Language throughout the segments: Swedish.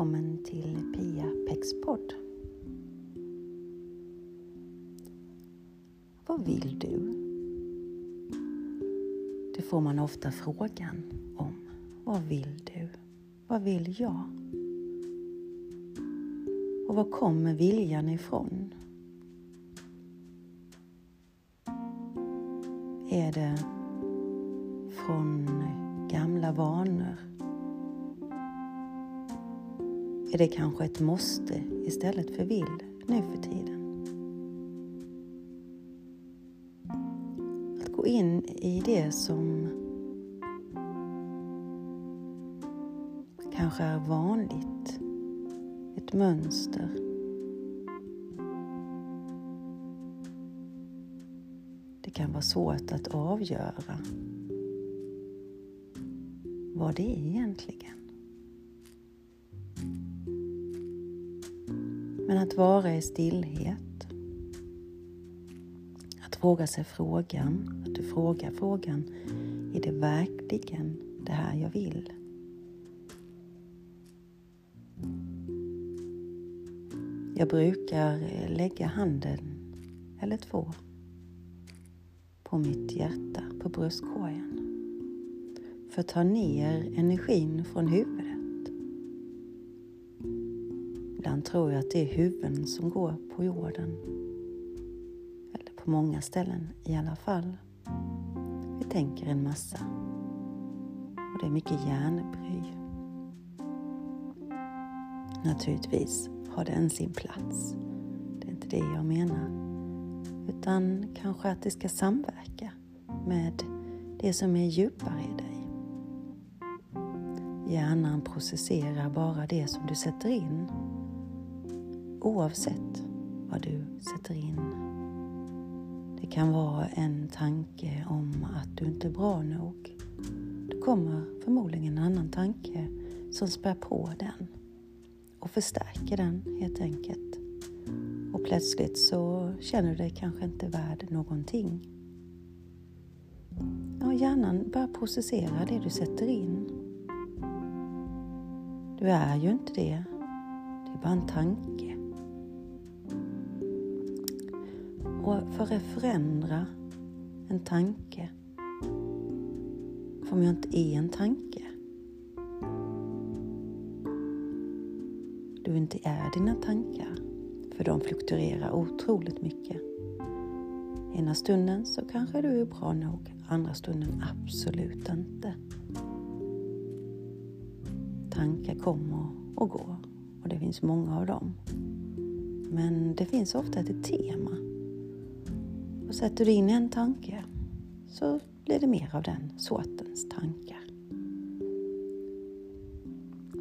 välkommen till Pia Pex podd. Vad vill du? Det får man ofta frågan om. Vad vill du? Vad vill jag? Och var kommer viljan ifrån? Är det från gamla vanor? Är det kanske ett måste istället för vill nu för tiden? Att gå in i det som kanske är vanligt, ett mönster. Det kan vara svårt att avgöra vad det är egentligen. Men att vara i stillhet. Att fråga sig frågan, att du frågar frågan, är det verkligen det här jag vill? Jag brukar eh, lägga handen eller två på mitt hjärta, på bröstkorgen. För att ta ner energin från huvudet Ibland tror jag att det är huvuden som går på jorden. Eller på många ställen i alla fall. Vi tänker en massa. Och det är mycket hjärnbry. Naturligtvis har den sin plats. Det är inte det jag menar. Utan kanske att det ska samverka med det som är djupare i dig. Hjärnan processerar bara det som du sätter in oavsett vad du sätter in. Det kan vara en tanke om att du inte är bra nog. Det kommer förmodligen en annan tanke som spär på den och förstärker den helt enkelt. Och plötsligt så känner du dig kanske inte värd någonting. Ja, hjärnan börjar processera det du sätter in. Du är ju inte det. Det är bara en tanke. För att förändra en tanke, för om jag inte är en tanke, du inte är dina tankar, för de fluktuerar otroligt mycket. Ena stunden så kanske du är bra nog, andra stunden absolut inte. Tankar kommer och går och det finns många av dem. Men det finns ofta ett tema och sätter du in en tanke så blir det mer av den sortens tankar.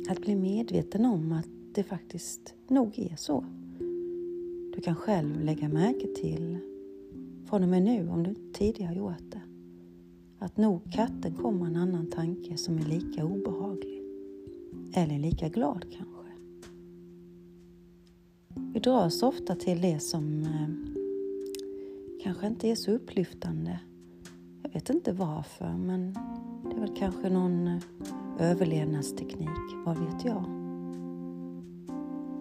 Att bli medveten om att det faktiskt nog är så. Du kan själv lägga märke till från och med nu, om du tidigare gjort det, att nog katten kommer en annan tanke som är lika obehaglig. Eller lika glad kanske. Vi dras ofta till det som eh, kanske inte är så upplyftande. Jag vet inte varför, men det är väl kanske någon eh, överlevnadsteknik, vad vet jag?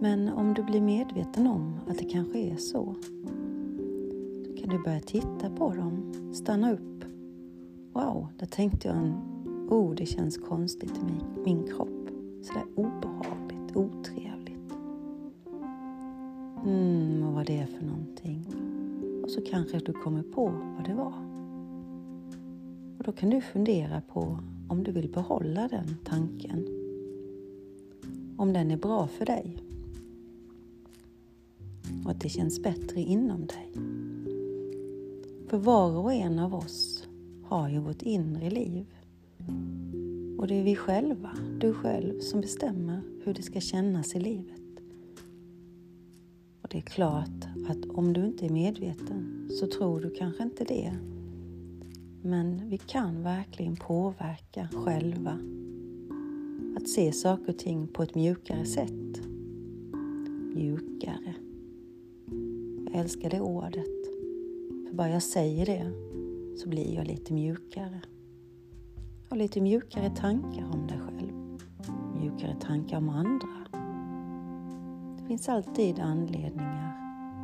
Men om du blir medveten om att det kanske är så, så kan du börja titta på dem, stanna upp. Wow, där tänkte jag en, oh det känns konstigt i min, min kropp. Sådär obehagligt, otrevligt. Mm, vad var det för någonting? Så kanske du kommer på vad det var. Och då kan du fundera på om du vill behålla den tanken. Om den är bra för dig. Och att det känns bättre inom dig. För var och en av oss har ju vårt inre liv. Och det är vi själva, du själv, som bestämmer hur det ska kännas i livet. Och det är klart att om du inte är medveten så tror du kanske inte det. Men vi kan verkligen påverka själva. Att se saker och ting på ett mjukare sätt. Mjukare. Jag älskar det ordet. För bara jag säger det så blir jag lite mjukare. Och lite mjukare tankar om dig själv. Mjukare tankar om andra finns alltid anledningar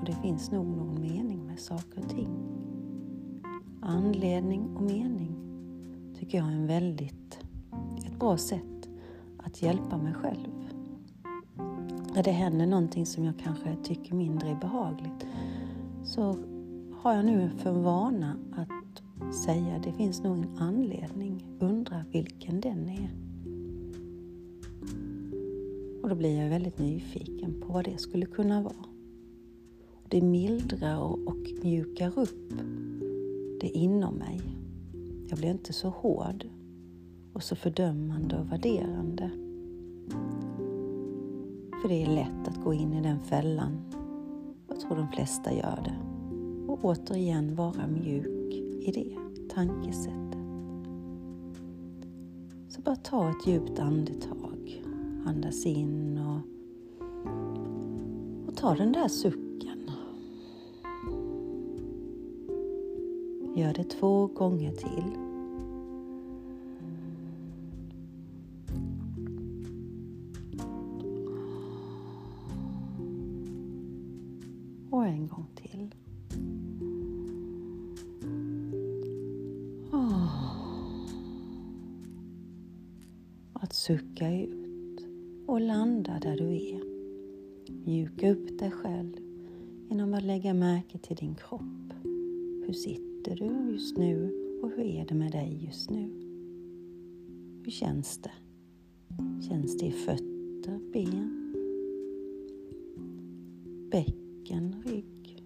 och det finns nog någon mening med saker och ting. Anledning och mening tycker jag är en väldigt, ett bra sätt att hjälpa mig själv. När det händer någonting som jag kanske tycker mindre är behagligt så har jag nu för vana att säga det finns nog en anledning, undra vilken den är. Och då blir jag väldigt nyfiken på vad det skulle kunna vara. Det mildrar och mjukar upp det inom mig. Jag blir inte så hård och så fördömande och värderande. För det är lätt att gå in i den fällan. Jag tror de flesta gör det. Och återigen vara mjuk i det tankesättet. Så bara ta ett djupt andetag. Andas in och, och ta den där sucken. Gör det två gånger till. Och en gång till. Ah. Att sucka ut och landa där du är. Mjuka upp dig själv genom att lägga märke till din kropp. Hur sitter du just nu och hur är det med dig just nu? Hur känns det? Känns det i fötter, ben, bäcken, rygg,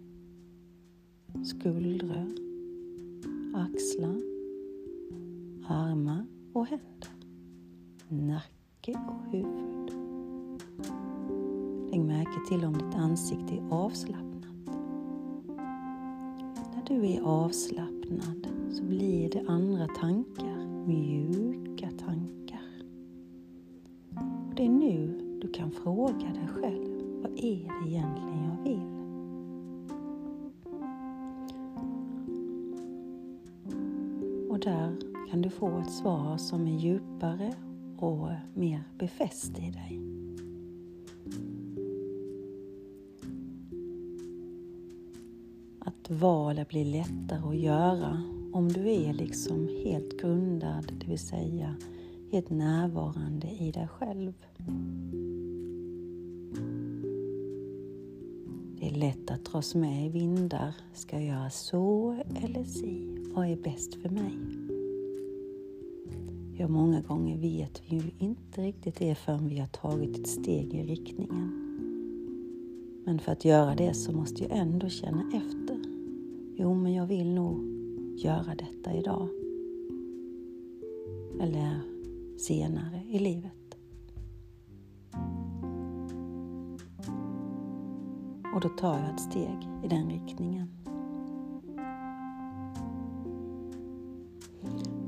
skuldror, axlar, armar och händer, nacke och huvud. Lägg märke till om ditt ansikte är avslappnat. När du är avslappnad så blir det andra tankar, mjuka tankar. Och det är nu du kan fråga dig själv, vad är det egentligen jag vill? Och där kan du få ett svar som är djupare och mer befäst i dig. Att valet blir lättare att göra om du är liksom helt grundad, det vill säga helt närvarande i dig själv. Det är lätt att dras med i vindar. Ska jag göra så eller si? Vad är bäst för mig? Ja, många gånger vet vi ju inte riktigt det förrän vi har tagit ett steg i riktningen. Men för att göra det så måste jag ändå känna efter. Jo, men jag vill nog göra detta idag. Eller senare i livet. Och då tar jag ett steg i den riktningen.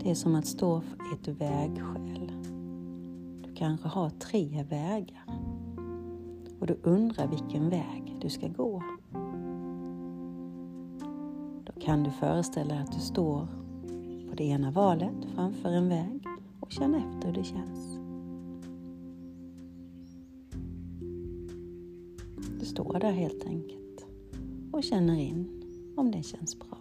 Det är som att stå i ett vägskäl. Du kanske har tre vägar och du undrar vilken väg du ska gå. Kan du föreställa dig att du står på det ena valet framför en väg och känna efter hur det känns. Du står där helt enkelt och känner in om det känns bra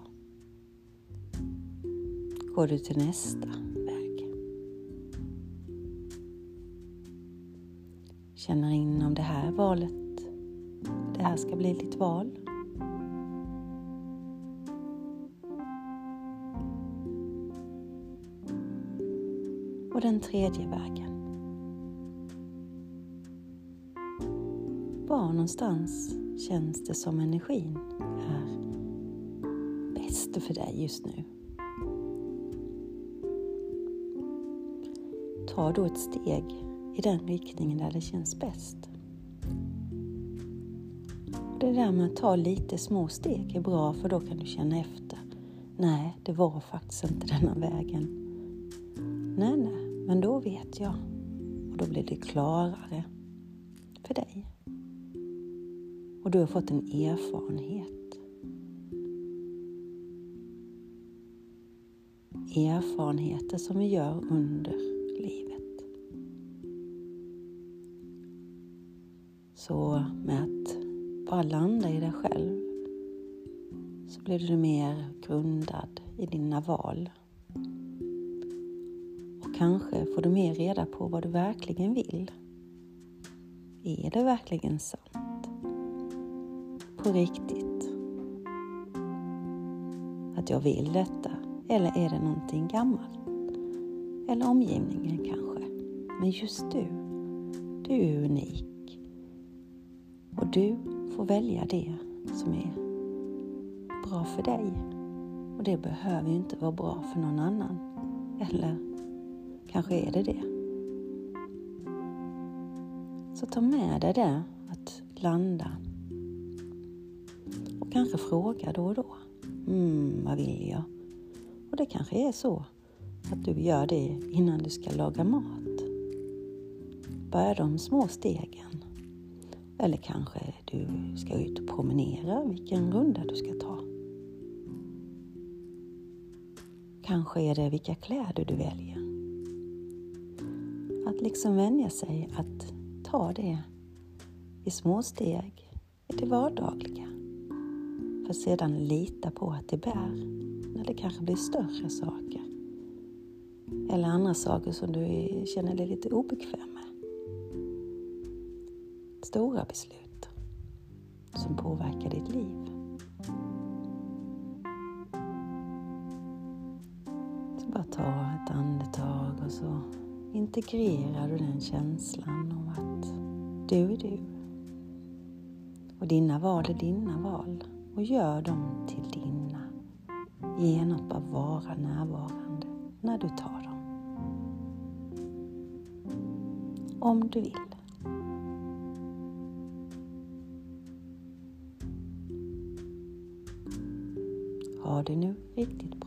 går du till nästa väg. Känner in om det här valet, det här ska bli ditt val. Och den tredje vägen. Var någonstans känns det som energin är bäst för dig just nu? ta då ett steg i den riktningen där det känns bäst. Det där med att ta lite små steg är bra för då kan du känna efter. Nej, det var faktiskt inte denna vägen. Nej, nej, men då vet jag. Och då blir det klarare för dig. Och du har fått en erfarenhet. Erfarenheter som vi gör under livet. Så med att bara landa i dig själv så blir du mer grundad i dina val. Kanske får du mer reda på vad du verkligen vill. Är det verkligen sant? På riktigt? Att jag vill detta? Eller är det någonting gammalt? Eller omgivningen kanske? Men just du, du är unik. Och du får välja det som är bra för dig. Och det behöver ju inte vara bra för någon annan. Eller kanske är det det. Så ta med dig det att landa. Och kanske fråga då och då. Mm, vad vill jag? Och det kanske är så att du gör det innan du ska laga mat. Börja de små stegen. Eller kanske du ska ut och promenera, vilken runda du ska ta. Kanske är det vilka kläder du väljer. Att liksom vänja sig att ta det i små steg i det vardagliga. För sedan lita på att det bär när det kanske blir större saker. Eller andra saker som du känner dig lite obekväm med. Stora beslut som påverkar ditt liv. Så bara ta ett andetag och så integrerar du den känslan av att du är du. Och dina val är dina val och gör dem till dina genom att bara vara närvarande när du tar dem. Om du vill. Ha det nu riktigt.